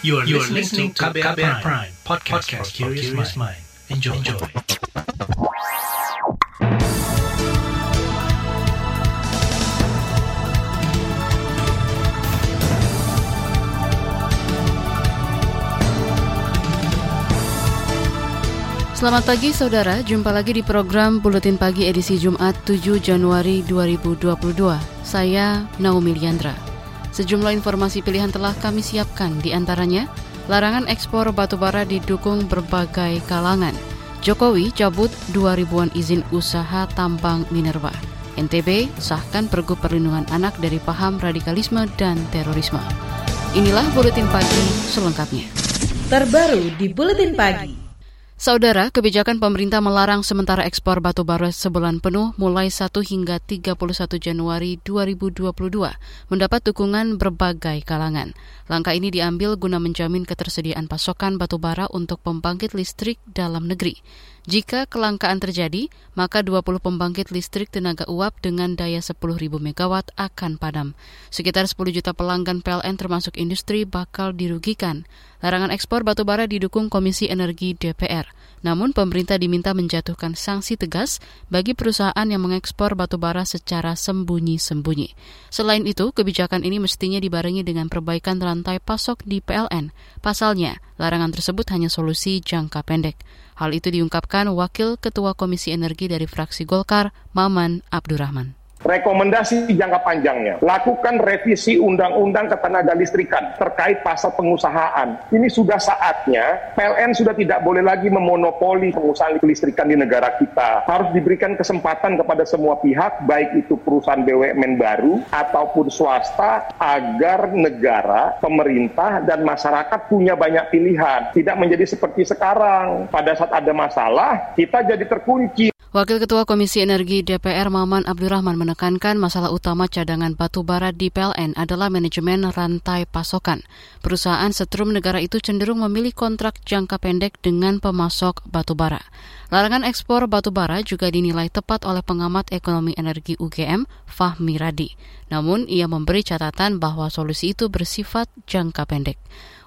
You are, you are listening to KBR, Prime, Prime podcast, podcast for curious mind. Enjoy. Enjoy. Selamat pagi saudara, jumpa lagi di program Buletin Pagi edisi Jumat 7 Januari 2022. Saya Naomi Liandra. Sejumlah informasi pilihan telah kami siapkan di antaranya larangan ekspor batubara didukung berbagai kalangan. Jokowi cabut 2 ribuan izin usaha tambang minerba. NTB sahkan pergub perlindungan anak dari paham radikalisme dan terorisme. Inilah Buletin Pagi selengkapnya. Terbaru di Buletin Pagi. Saudara, kebijakan pemerintah melarang sementara ekspor batu bara sebulan penuh mulai 1 hingga 31 Januari 2022 mendapat dukungan berbagai kalangan. Langkah ini diambil guna menjamin ketersediaan pasokan batu bara untuk pembangkit listrik dalam negeri. Jika kelangkaan terjadi, maka 20 pembangkit listrik tenaga uap dengan daya 10.000 MW akan padam. Sekitar 10 juta pelanggan PLN termasuk industri bakal dirugikan. Larangan ekspor batubara didukung Komisi Energi DPR. Namun pemerintah diminta menjatuhkan sanksi tegas bagi perusahaan yang mengekspor batubara secara sembunyi-sembunyi. Selain itu, kebijakan ini mestinya dibarengi dengan perbaikan rantai pasok di PLN. Pasalnya, larangan tersebut hanya solusi jangka pendek. Hal itu diungkapkan Wakil Ketua Komisi Energi dari fraksi Golkar, Maman Abdurrahman. Rekomendasi jangka panjangnya, lakukan revisi undang-undang ketenaga listrikan terkait pasal pengusahaan. Ini sudah saatnya PLN sudah tidak boleh lagi memonopoli pengusahaan listrikan di negara kita. Harus diberikan kesempatan kepada semua pihak, baik itu perusahaan BUMN baru ataupun swasta, agar negara, pemerintah, dan masyarakat punya banyak pilihan. Tidak menjadi seperti sekarang. Pada saat ada masalah, kita jadi terkunci. Wakil Ketua Komisi Energi DPR Maman Abdurrahman menekankan masalah utama cadangan batu bara di PLN adalah manajemen rantai pasokan. Perusahaan setrum negara itu cenderung memilih kontrak jangka pendek dengan pemasok batu bara. Larangan ekspor batu bara juga dinilai tepat oleh pengamat ekonomi energi UGM, Fahmi Radi. Namun, ia memberi catatan bahwa solusi itu bersifat jangka pendek.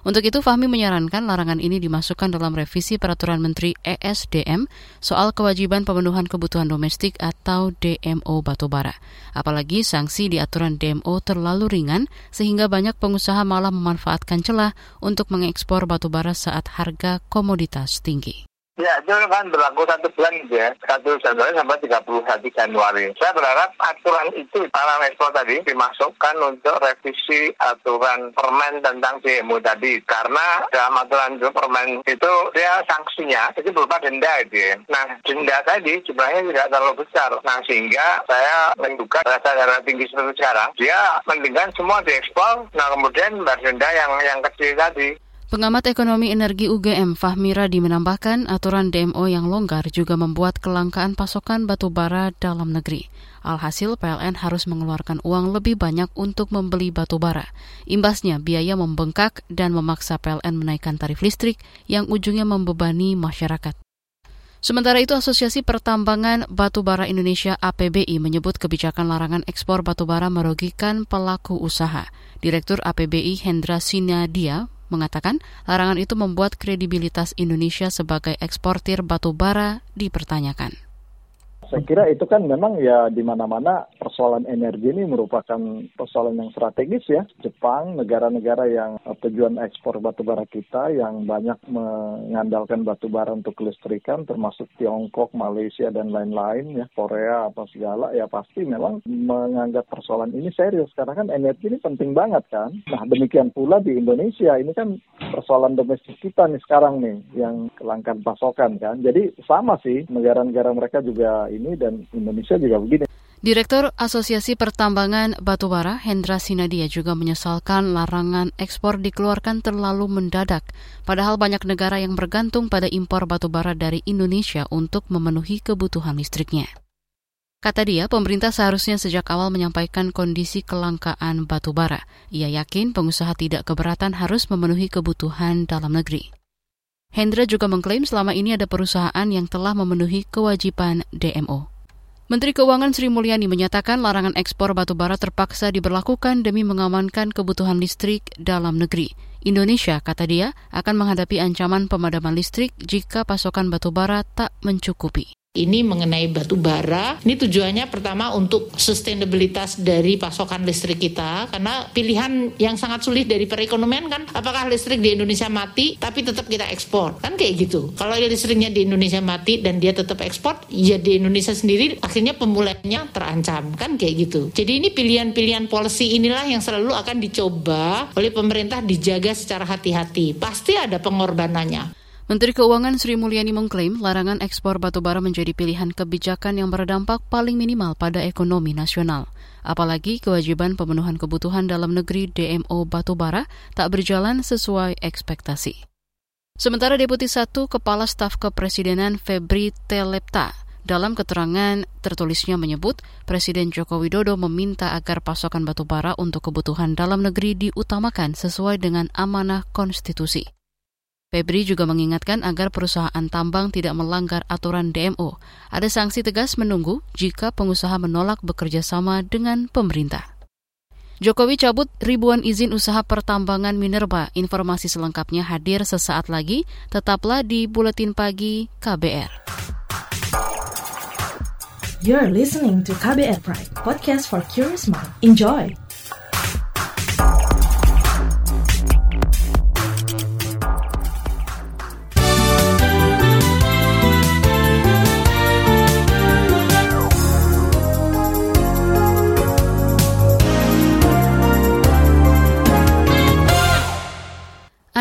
Untuk itu, Fahmi menyarankan larangan ini dimasukkan dalam revisi Peraturan Menteri ESDM soal kewajiban pemenuhan kebutuhan domestik atau DMO batubara. Apalagi sanksi di aturan DMO terlalu ringan sehingga banyak pengusaha malah memanfaatkan celah untuk mengekspor batubara saat harga komoditas tinggi. Ya, itu kan berlaku satu bulan gitu ya, satu Januari sampai 31 Januari. Saya berharap aturan itu, para ekspor tadi, dimasukkan untuk revisi aturan permen tentang DMO tadi. Karena dalam aturan itu permen itu, dia sanksinya, itu berupa denda itu ya. Nah, denda tadi jumlahnya tidak terlalu besar. Nah, sehingga saya menduga rasa darah tinggi seperti sekarang, dia mendingan semua diekspor, nah kemudian bayar denda yang, yang kecil tadi. Pengamat ekonomi energi UGM Fahmi Radi menambahkan aturan DMO yang longgar juga membuat kelangkaan pasokan batu bara dalam negeri. Alhasil PLN harus mengeluarkan uang lebih banyak untuk membeli batu bara. Imbasnya biaya membengkak dan memaksa PLN menaikkan tarif listrik yang ujungnya membebani masyarakat. Sementara itu, Asosiasi Pertambangan Batubara Indonesia APBI menyebut kebijakan larangan ekspor batubara merugikan pelaku usaha. Direktur APBI Hendra Sinadia mengatakan larangan itu membuat kredibilitas Indonesia sebagai eksportir batu bara dipertanyakan. Saya kira itu kan memang ya di mana-mana persoalan energi ini merupakan persoalan yang strategis ya. Jepang, negara-negara yang uh, tujuan ekspor batubara kita yang banyak mengandalkan batubara untuk kelistrikan termasuk Tiongkok, Malaysia dan lain-lain ya, Korea apa segala ya pasti memang menganggap persoalan ini serius karena kan energi ini penting banget kan. Nah, demikian pula di Indonesia ini kan persoalan domestik kita nih sekarang nih yang kelangkaan pasokan kan. Jadi sama sih negara-negara mereka juga ini dan Indonesia juga begini. Direktur Asosiasi Pertambangan Batubara Hendra Sinadia juga menyesalkan larangan ekspor dikeluarkan terlalu mendadak, padahal banyak negara yang bergantung pada impor batubara dari Indonesia untuk memenuhi kebutuhan listriknya. Kata dia, pemerintah seharusnya sejak awal menyampaikan kondisi kelangkaan batubara. Ia yakin pengusaha tidak keberatan harus memenuhi kebutuhan dalam negeri. Hendra juga mengklaim selama ini ada perusahaan yang telah memenuhi kewajiban DMO. Menteri Keuangan Sri Mulyani menyatakan larangan ekspor batu bara terpaksa diberlakukan demi mengamankan kebutuhan listrik dalam negeri. Indonesia, kata dia, akan menghadapi ancaman pemadaman listrik jika pasokan batubara tak mencukupi. Ini mengenai batu bara. Ini tujuannya pertama untuk sustainabilitas dari pasokan listrik kita karena pilihan yang sangat sulit dari perekonomian kan apakah listrik di Indonesia mati tapi tetap kita ekspor. Kan kayak gitu. Kalau listriknya di Indonesia mati dan dia tetap ekspor, ya di Indonesia sendiri akhirnya pemulihannya terancam. Kan kayak gitu. Jadi ini pilihan-pilihan policy inilah yang selalu akan dicoba oleh pemerintah dijaga secara hati-hati. Pasti ada pengorbanannya. Menteri Keuangan Sri Mulyani mengklaim larangan ekspor batubara menjadi pilihan kebijakan yang berdampak paling minimal pada ekonomi nasional. Apalagi kewajiban pemenuhan kebutuhan dalam negeri DMO batubara tak berjalan sesuai ekspektasi. Sementara Deputi 1 Kepala Staf Kepresidenan Febri Telepta dalam keterangan tertulisnya menyebut Presiden Joko Widodo meminta agar pasokan batubara untuk kebutuhan dalam negeri diutamakan sesuai dengan amanah konstitusi. Febri juga mengingatkan agar perusahaan tambang tidak melanggar aturan DMO. Ada sanksi tegas menunggu jika pengusaha menolak bekerja sama dengan pemerintah. Jokowi cabut ribuan izin usaha pertambangan Minerba. Informasi selengkapnya hadir sesaat lagi. Tetaplah di Buletin Pagi KBR. You're listening to KBR Pride, podcast for curious mind. Enjoy!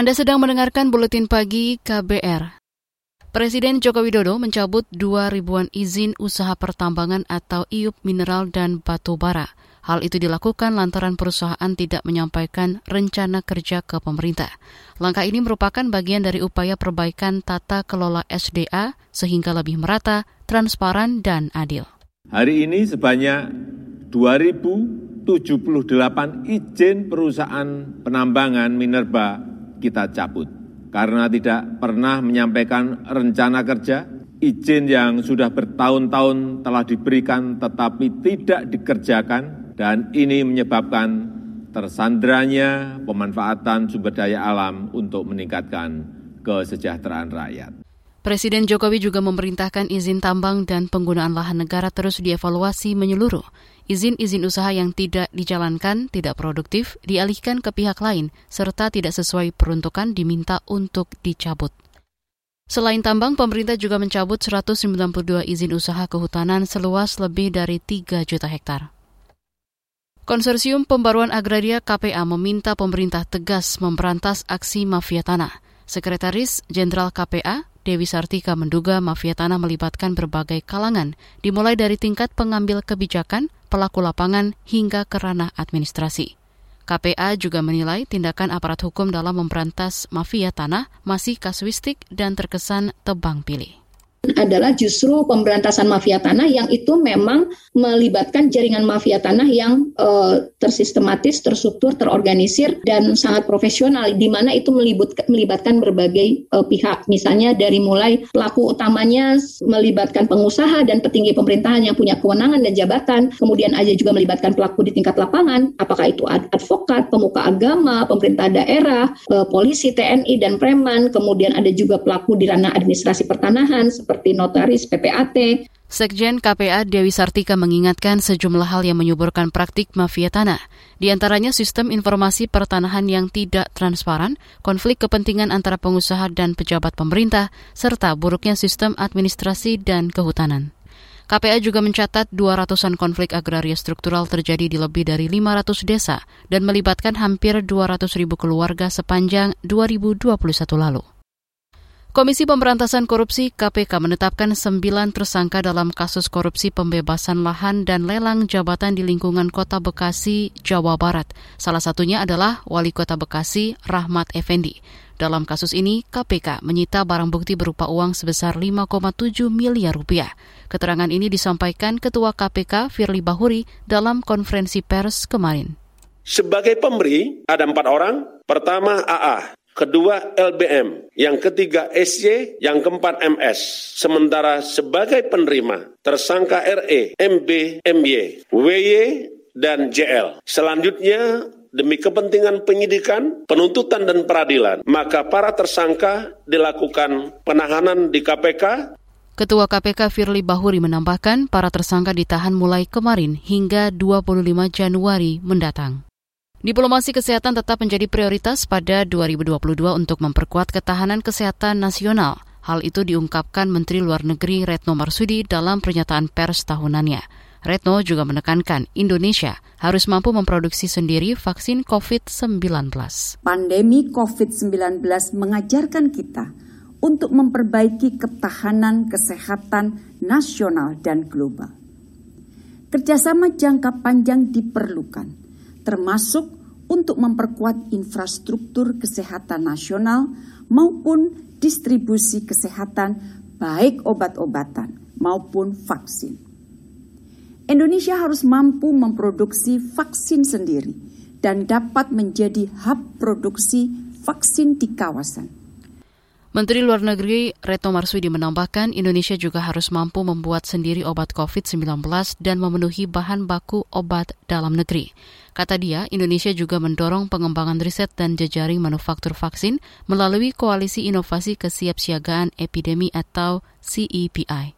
Anda sedang mendengarkan buletin pagi KBR. Presiden Joko Widodo mencabut dua ribuan izin usaha pertambangan atau IUP mineral dan batu bara. Hal itu dilakukan lantaran perusahaan tidak menyampaikan rencana kerja ke pemerintah. Langkah ini merupakan bagian dari upaya perbaikan tata kelola SDA sehingga lebih merata, transparan, dan adil. Hari ini sebanyak 2.078 izin perusahaan penambangan minerba kita cabut. Karena tidak pernah menyampaikan rencana kerja, izin yang sudah bertahun-tahun telah diberikan tetapi tidak dikerjakan, dan ini menyebabkan tersandranya pemanfaatan sumber daya alam untuk meningkatkan kesejahteraan rakyat. Presiden Jokowi juga memerintahkan izin tambang dan penggunaan lahan negara terus dievaluasi menyeluruh. Izin-izin usaha yang tidak dijalankan, tidak produktif, dialihkan ke pihak lain, serta tidak sesuai peruntukan diminta untuk dicabut. Selain tambang, pemerintah juga mencabut 192 izin usaha kehutanan seluas lebih dari 3 juta hektar. Konsorsium Pembaruan Agraria KPA meminta pemerintah tegas memberantas aksi mafia tanah. Sekretaris Jenderal KPA, Dewi Sartika menduga mafia tanah melibatkan berbagai kalangan, dimulai dari tingkat pengambil kebijakan, pelaku lapangan, hingga ke ranah administrasi. KPA juga menilai tindakan aparat hukum dalam memberantas mafia tanah masih kasuistik dan terkesan tebang pilih adalah justru pemberantasan mafia tanah yang itu memang melibatkan jaringan mafia tanah yang uh, tersistematis, terstruktur, terorganisir dan sangat profesional di mana itu melibatkan, melibatkan berbagai uh, pihak. Misalnya dari mulai pelaku utamanya melibatkan pengusaha dan petinggi pemerintahan yang punya kewenangan dan jabatan, kemudian aja juga melibatkan pelaku di tingkat lapangan, apakah itu advokat, pemuka agama, pemerintah daerah, uh, polisi, TNI dan preman, kemudian ada juga pelaku di ranah administrasi pertanahan seperti notaris, PPAT. Sekjen KPA Dewi Sartika mengingatkan sejumlah hal yang menyuburkan praktik mafia tanah. Di antaranya sistem informasi pertanahan yang tidak transparan, konflik kepentingan antara pengusaha dan pejabat pemerintah, serta buruknya sistem administrasi dan kehutanan. KPA juga mencatat 200-an konflik agraria struktural terjadi di lebih dari 500 desa dan melibatkan hampir 200 ribu keluarga sepanjang 2021 lalu. Komisi Pemberantasan Korupsi KPK menetapkan sembilan tersangka dalam kasus korupsi pembebasan lahan dan lelang jabatan di lingkungan Kota Bekasi, Jawa Barat. Salah satunya adalah Wali Kota Bekasi, Rahmat Effendi. Dalam kasus ini, KPK menyita barang bukti berupa uang sebesar 5,7 miliar rupiah. Keterangan ini disampaikan Ketua KPK Firly Bahuri dalam konferensi pers kemarin. Sebagai pemberi, ada empat orang. Pertama AA, kedua LBM, yang ketiga SY, yang keempat MS. Sementara sebagai penerima, tersangka RE, MB, MY, WY, dan JL. Selanjutnya demi kepentingan penyidikan, penuntutan dan peradilan, maka para tersangka dilakukan penahanan di KPK Ketua KPK Firly Bahuri menambahkan para tersangka ditahan mulai kemarin hingga 25 Januari mendatang. Diplomasi kesehatan tetap menjadi prioritas pada 2022 untuk memperkuat ketahanan kesehatan nasional. Hal itu diungkapkan Menteri Luar Negeri Retno Marsudi dalam pernyataan pers tahunannya. Retno juga menekankan Indonesia harus mampu memproduksi sendiri vaksin COVID-19. Pandemi COVID-19 mengajarkan kita untuk memperbaiki ketahanan kesehatan nasional dan global. Kerjasama jangka panjang diperlukan, termasuk untuk memperkuat infrastruktur kesehatan nasional maupun distribusi kesehatan baik obat-obatan maupun vaksin. Indonesia harus mampu memproduksi vaksin sendiri dan dapat menjadi hub produksi vaksin di kawasan. Menteri Luar Negeri Retno Marsudi menambahkan Indonesia juga harus mampu membuat sendiri obat COVID-19 dan memenuhi bahan baku obat dalam negeri. Kata dia, Indonesia juga mendorong pengembangan riset dan jejaring manufaktur vaksin melalui Koalisi Inovasi Kesiapsiagaan Epidemi atau CEPI.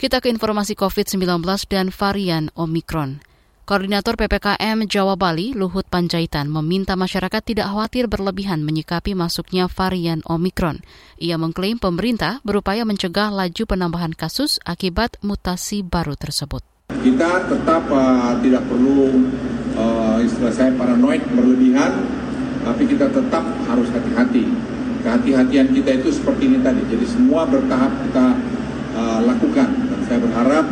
Kita ke informasi COVID-19 dan varian Omikron. Koordinator PPKM Jawa Bali, Luhut Panjaitan, meminta masyarakat tidak khawatir berlebihan menyikapi masuknya varian Omikron. Ia mengklaim pemerintah berupaya mencegah laju penambahan kasus akibat mutasi baru tersebut. Kita tetap uh, tidak perlu uh, istilah saya paranoid berlebihan, tapi kita tetap harus hati-hati. Kehati-hatian kita itu seperti ini tadi, jadi semua bertahap kita uh, lakukan saya berharap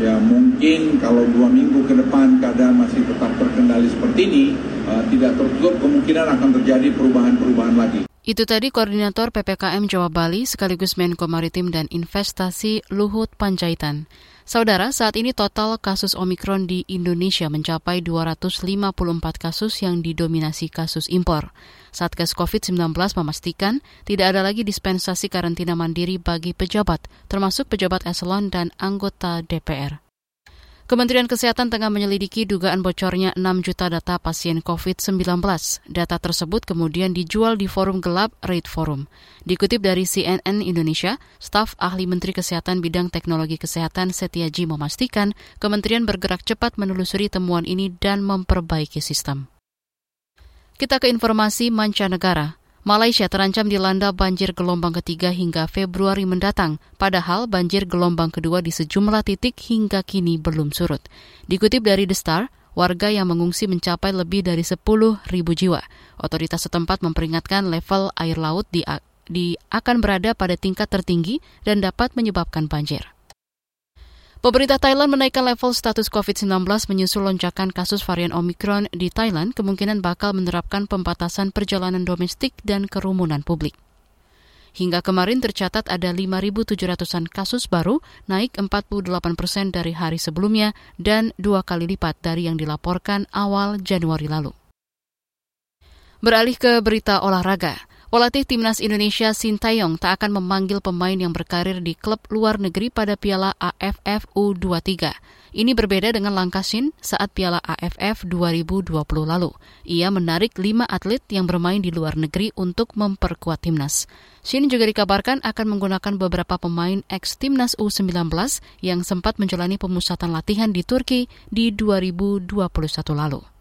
ya mungkin kalau dua minggu ke depan keadaan masih tetap terkendali seperti ini, uh, tidak tertutup kemungkinan akan terjadi perubahan-perubahan lagi. Itu tadi Koordinator PPKM Jawa Bali sekaligus Menko Maritim dan Investasi Luhut Panjaitan. Saudara, saat ini total kasus Omikron di Indonesia mencapai 254 kasus yang didominasi kasus impor. Satgas COVID-19 memastikan tidak ada lagi dispensasi karantina mandiri bagi pejabat, termasuk pejabat eselon dan anggota DPR. Kementerian Kesehatan tengah menyelidiki dugaan bocornya 6 juta data pasien COVID-19. Data tersebut kemudian dijual di forum gelap Rate Forum. Dikutip dari CNN Indonesia, staf ahli Menteri Kesehatan bidang teknologi kesehatan Setiaji memastikan kementerian bergerak cepat menelusuri temuan ini dan memperbaiki sistem. Kita ke informasi mancanegara. Malaysia terancam dilanda banjir gelombang ketiga hingga Februari mendatang, padahal banjir gelombang kedua di sejumlah titik hingga kini belum surut. Dikutip dari The Star, warga yang mengungsi mencapai lebih dari 10 ribu jiwa. Otoritas setempat memperingatkan level air laut di, di akan berada pada tingkat tertinggi dan dapat menyebabkan banjir. Pemerintah Thailand menaikkan level status COVID-19 menyusul lonjakan kasus varian Omicron di Thailand kemungkinan bakal menerapkan pembatasan perjalanan domestik dan kerumunan publik. Hingga kemarin tercatat ada 5.700-an kasus baru, naik 48 persen dari hari sebelumnya dan dua kali lipat dari yang dilaporkan awal Januari lalu. Beralih ke berita olahraga. Pelatih timnas Indonesia Sintayong tak akan memanggil pemain yang berkarir di klub luar negeri pada Piala AFF U23. Ini berbeda dengan langkah Shin saat Piala AFF 2020 lalu. Ia menarik lima atlet yang bermain di luar negeri untuk memperkuat timnas. Shin juga dikabarkan akan menggunakan beberapa pemain ex timnas U19 yang sempat menjalani pemusatan latihan di Turki di 2021 lalu.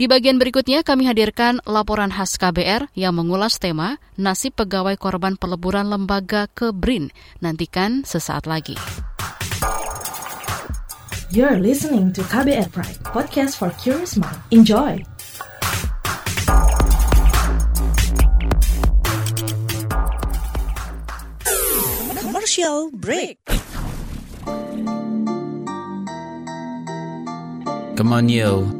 Di bagian berikutnya kami hadirkan laporan khas KBR yang mengulas tema nasib pegawai korban peleburan lembaga ke BRIN. Nantikan sesaat lagi. You're listening to KBR Pride, podcast for curious mind. Enjoy! Commercial break. Come on, yo.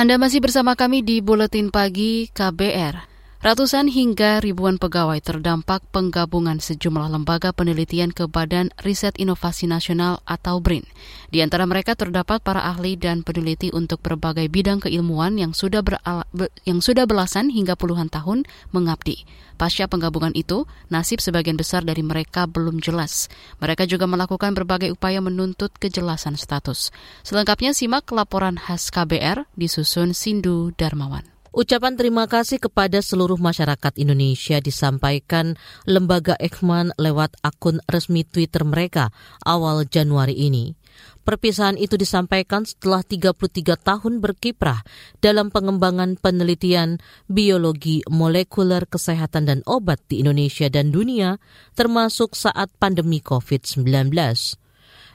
Anda masih bersama kami di Buletin Pagi KBR. Ratusan hingga ribuan pegawai terdampak penggabungan sejumlah lembaga penelitian ke Badan Riset Inovasi Nasional atau BRIN. Di antara mereka terdapat para ahli dan peneliti untuk berbagai bidang keilmuan yang sudah berala, yang sudah belasan hingga puluhan tahun mengabdi. Pasca penggabungan itu, nasib sebagian besar dari mereka belum jelas. Mereka juga melakukan berbagai upaya menuntut kejelasan status. Selengkapnya simak laporan khas KBR disusun Sindu Darmawan. Ucapan terima kasih kepada seluruh masyarakat Indonesia disampaikan lembaga Ekman lewat akun resmi Twitter mereka awal Januari ini. Perpisahan itu disampaikan setelah 33 tahun berkiprah dalam pengembangan penelitian biologi molekuler kesehatan dan obat di Indonesia dan dunia, termasuk saat pandemi COVID-19.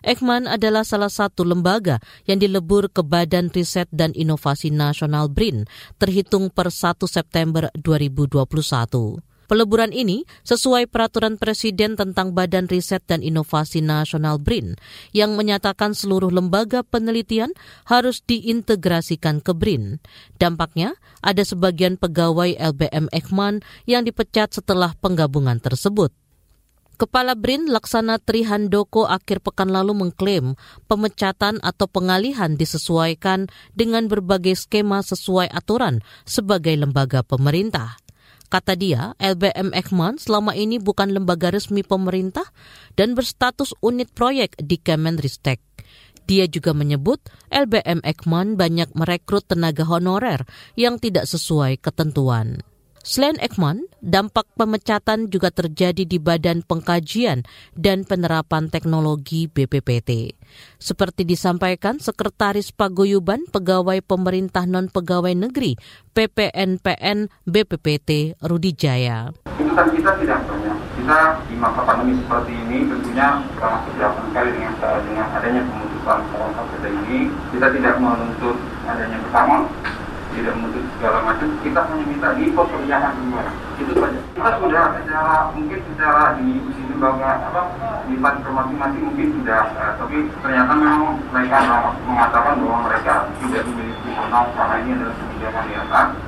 Ekman adalah salah satu lembaga yang dilebur ke Badan Riset dan Inovasi Nasional BRIN terhitung per 1 September 2021. Peleburan ini sesuai peraturan Presiden tentang Badan Riset dan Inovasi Nasional BRIN yang menyatakan seluruh lembaga penelitian harus diintegrasikan ke BRIN. Dampaknya, ada sebagian pegawai LBM Ekman yang dipecat setelah penggabungan tersebut. Kepala BRIN Laksana Trihandoko akhir pekan lalu mengklaim pemecatan atau pengalihan disesuaikan dengan berbagai skema sesuai aturan sebagai lembaga pemerintah. Kata dia, LBM Ekman selama ini bukan lembaga resmi pemerintah dan berstatus unit proyek di Kemenristek. Dia juga menyebut LBM Ekman banyak merekrut tenaga honorer yang tidak sesuai ketentuan. Selain Ekman, dampak pemecatan juga terjadi di Badan Pengkajian dan Penerapan Teknologi BPPT. Seperti disampaikan Sekretaris Paguyuban Pegawai Pemerintah Non-Pegawai Negeri PPNPN BPPT Rudi Jaya. Tuntutan kita tidak banyak. Kita di masa pandemi seperti ini tentunya sangat keberatan sekali dengan, dengan adanya pemutusan salah kita ini. Kita tidak menuntut adanya pertama tidak menuntut segala macam kita hanya minta di pekerjaan semua itu saja. Kita sudah secara mungkin secara di di lembaga apa di panti masing-masing mungkin sudah uh, tapi ternyata memang mereka mengatakan bahwa mereka tidak memiliki wewenang karena ini adalah kebijakan di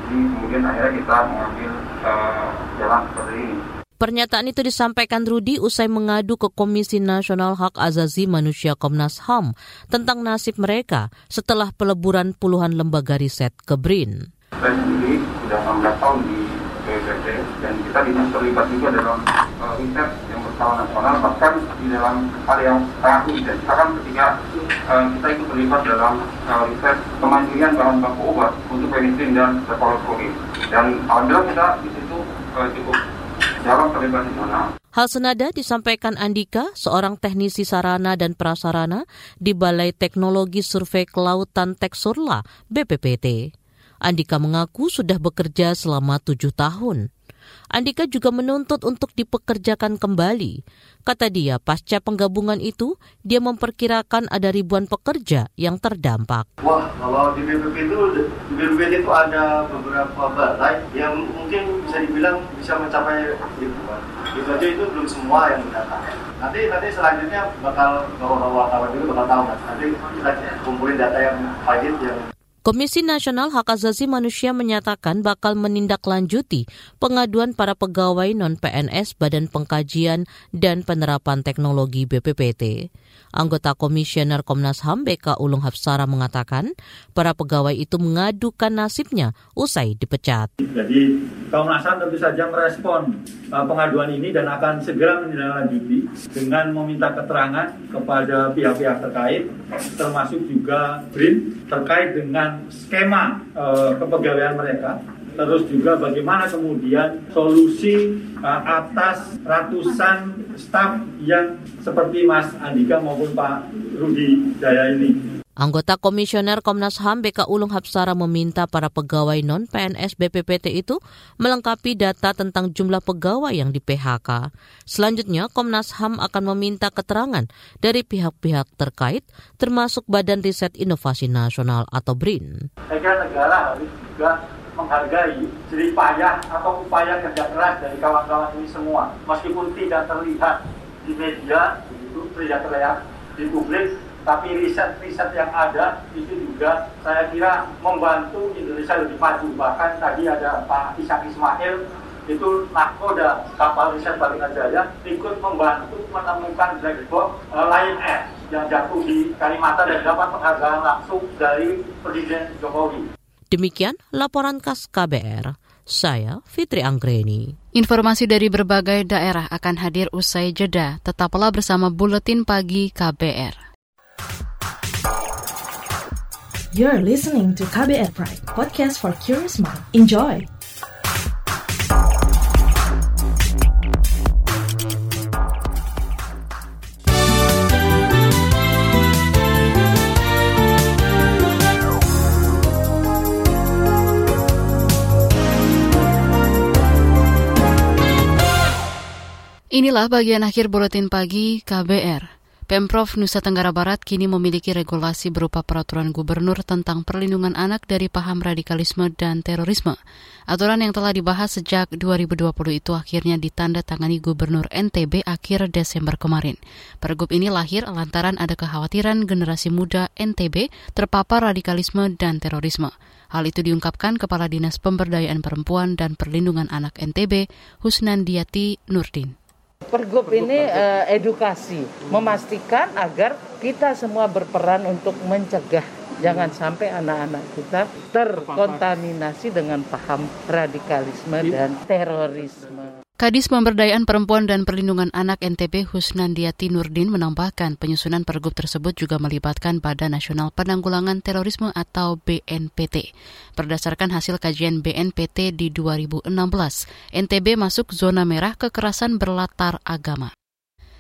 jadi kemudian akhirnya kita mengambil uh, jalan seperti ini Pernyataan itu disampaikan Rudi usai mengadu ke Komisi Nasional Hak Azazi Manusia Komnas HAM tentang nasib mereka setelah peleburan puluhan lembaga riset ke BRIN. Saya sendiri sudah 16 tahun di BPT dan kita terlibat juga dalam uh, riset yang berskala nasional bahkan di dalam hal yang unik dan sekarang ketika uh, kita ikut terlibat dalam uh, riset kemandirian bahan baku obat untuk penisilin dan cefalosporin dan alhamdulillah kita di situ uh, cukup Hal senada disampaikan Andika, seorang teknisi sarana dan prasarana di Balai Teknologi Survei Kelautan Teksurla, BPPT. Andika mengaku sudah bekerja selama tujuh tahun. Andika juga menuntut untuk dipekerjakan kembali. Kata dia, pasca penggabungan itu, dia memperkirakan ada ribuan pekerja yang terdampak. Wah, kalau di BPP itu, di BPP itu ada beberapa balai yang mungkin bisa dibilang bisa mencapai ribuan. Itu aja itu belum semua yang datang. Nanti nanti selanjutnya bakal kalau wartawan juga bakal tahu. Nanti kita kumpulin data yang valid yang Komisi Nasional Hak Asasi Manusia menyatakan bakal menindaklanjuti pengaduan para pegawai non-PNS Badan Pengkajian dan Penerapan Teknologi BPPT. Anggota Komisioner Komnas HAM BK Ulung Hapsara mengatakan para pegawai itu mengadukan nasibnya usai dipecat. Jadi Komnas HAM tentu saja merespon uh, pengaduan ini dan akan segera menindaklanjuti dengan meminta keterangan kepada pihak-pihak terkait termasuk juga BRIN terkait dengan skema uh, kepegawaian mereka terus juga bagaimana kemudian solusi uh, atas ratusan staf yang seperti Mas Andika maupun Pak Rudi Jaya ini. Anggota Komisioner Komnas HAM BK Ulung Hapsara meminta para pegawai non-PNS BPPT itu melengkapi data tentang jumlah pegawai yang di PHK. Selanjutnya, Komnas HAM akan meminta keterangan dari pihak-pihak terkait, termasuk Badan Riset Inovasi Nasional atau BRIN. Saya kira negara harus juga menghargai jerih payah atau upaya kerja keras dari kawan-kawan ini semua. Meskipun tidak terlihat di media, itu tidak terlihat di publik, tapi riset-riset yang ada itu juga saya kira membantu Indonesia lebih maju. Bahkan tadi ada Pak Ishak Ismail itu nakoda kapal riset Balik Jaya ikut membantu menemukan black box uh, Lion Air yang jatuh di Kalimantan dan dapat penghargaan langsung dari Presiden Jokowi. Demikian laporan khas KBR. Saya Fitri Anggreni. Informasi dari berbagai daerah akan hadir usai jeda. Tetaplah bersama Buletin Pagi KBR. You're listening to KBR Pride, podcast for curious mind. Enjoy! Inilah bagian akhir buletin pagi KBR. Pemprov Nusa Tenggara Barat kini memiliki regulasi berupa peraturan gubernur tentang perlindungan anak dari paham radikalisme dan terorisme. Aturan yang telah dibahas sejak 2020 itu akhirnya ditandatangani Gubernur NTB akhir Desember kemarin. Pergub ini lahir lantaran ada kekhawatiran generasi muda NTB terpapar radikalisme dan terorisme. Hal itu diungkapkan Kepala Dinas Pemberdayaan Perempuan dan Perlindungan Anak NTB, Husnandiati Nurdin. Pergub ini uh, edukasi, memastikan agar kita semua berperan untuk mencegah jangan sampai anak-anak kita terkontaminasi dengan paham radikalisme dan terorisme. Kadis Pemberdayaan Perempuan dan Perlindungan Anak NTB Husnandiati Nurdin menambahkan penyusunan pergub tersebut juga melibatkan Badan Nasional Penanggulangan Terorisme atau BNPT. Berdasarkan hasil kajian BNPT di 2016, NTB masuk zona merah kekerasan berlatar agama.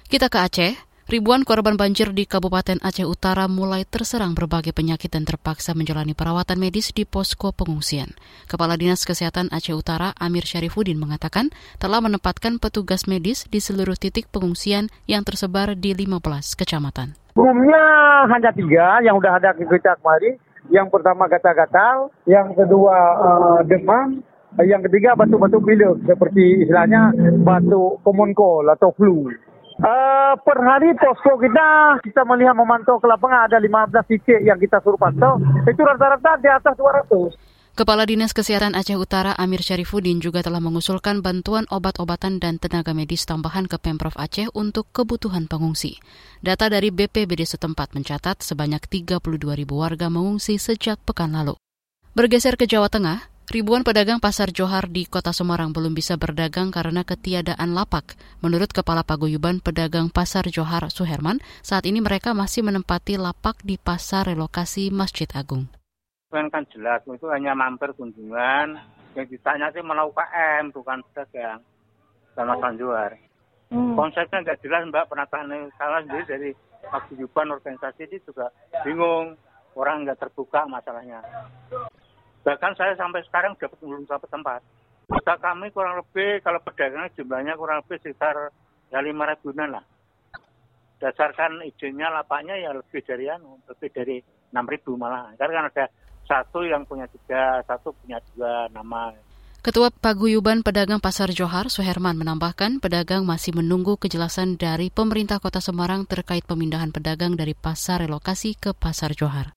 Kita ke Aceh. Ribuan korban banjir di Kabupaten Aceh Utara mulai terserang berbagai penyakit dan terpaksa menjalani perawatan medis di posko pengungsian. Kepala Dinas Kesehatan Aceh Utara Amir Syarifuddin mengatakan telah menempatkan petugas medis di seluruh titik pengungsian yang tersebar di 15 kecamatan. Umumnya hanya tiga yang udah ada kita kemarin. Yang pertama gatal-gatal, yang kedua uh, demam, yang ketiga batuk-batuk pilek seperti istilahnya batuk common cold atau flu. Uh, per hari posko kita kita melihat memantau ke lapangan ada 15 titik yang kita suruh pantau itu rata-rata di atas 200. Kepala Dinas Kesehatan Aceh Utara Amir Syarifuddin juga telah mengusulkan bantuan obat-obatan dan tenaga medis tambahan ke Pemprov Aceh untuk kebutuhan pengungsi. Data dari BPBD setempat mencatat sebanyak 32 ribu warga mengungsi sejak pekan lalu. Bergeser ke Jawa Tengah, Ribuan pedagang pasar Johar di kota Semarang belum bisa berdagang karena ketiadaan lapak. Menurut Kepala Paguyuban Pedagang Pasar Johar Suherman, saat ini mereka masih menempati lapak di pasar relokasi Masjid Agung. Kan kan jelas, itu hanya mampir kunjungan. Yang ditanya sih malah UKM, bukan pedagang. Sama oh. Johar. Hmm. Konsepnya nggak jelas Mbak, penataan salah sendiri dari paguyuban organisasi ini juga bingung. Orang nggak terbuka masalahnya. Bahkan saya sampai sekarang dapat belum dapat tempat. Kota kami kurang lebih kalau pedagang jumlahnya kurang lebih sekitar ya lima ribuan lah. Dasarkan izinnya lapaknya ya lebih dari anu, lebih dari enam ribu malah. Karena kan ada satu yang punya tiga, satu punya dua nama. Ketua Paguyuban Pedagang Pasar Johar, Suherman, menambahkan pedagang masih menunggu kejelasan dari pemerintah kota Semarang terkait pemindahan pedagang dari pasar relokasi ke Pasar Johar.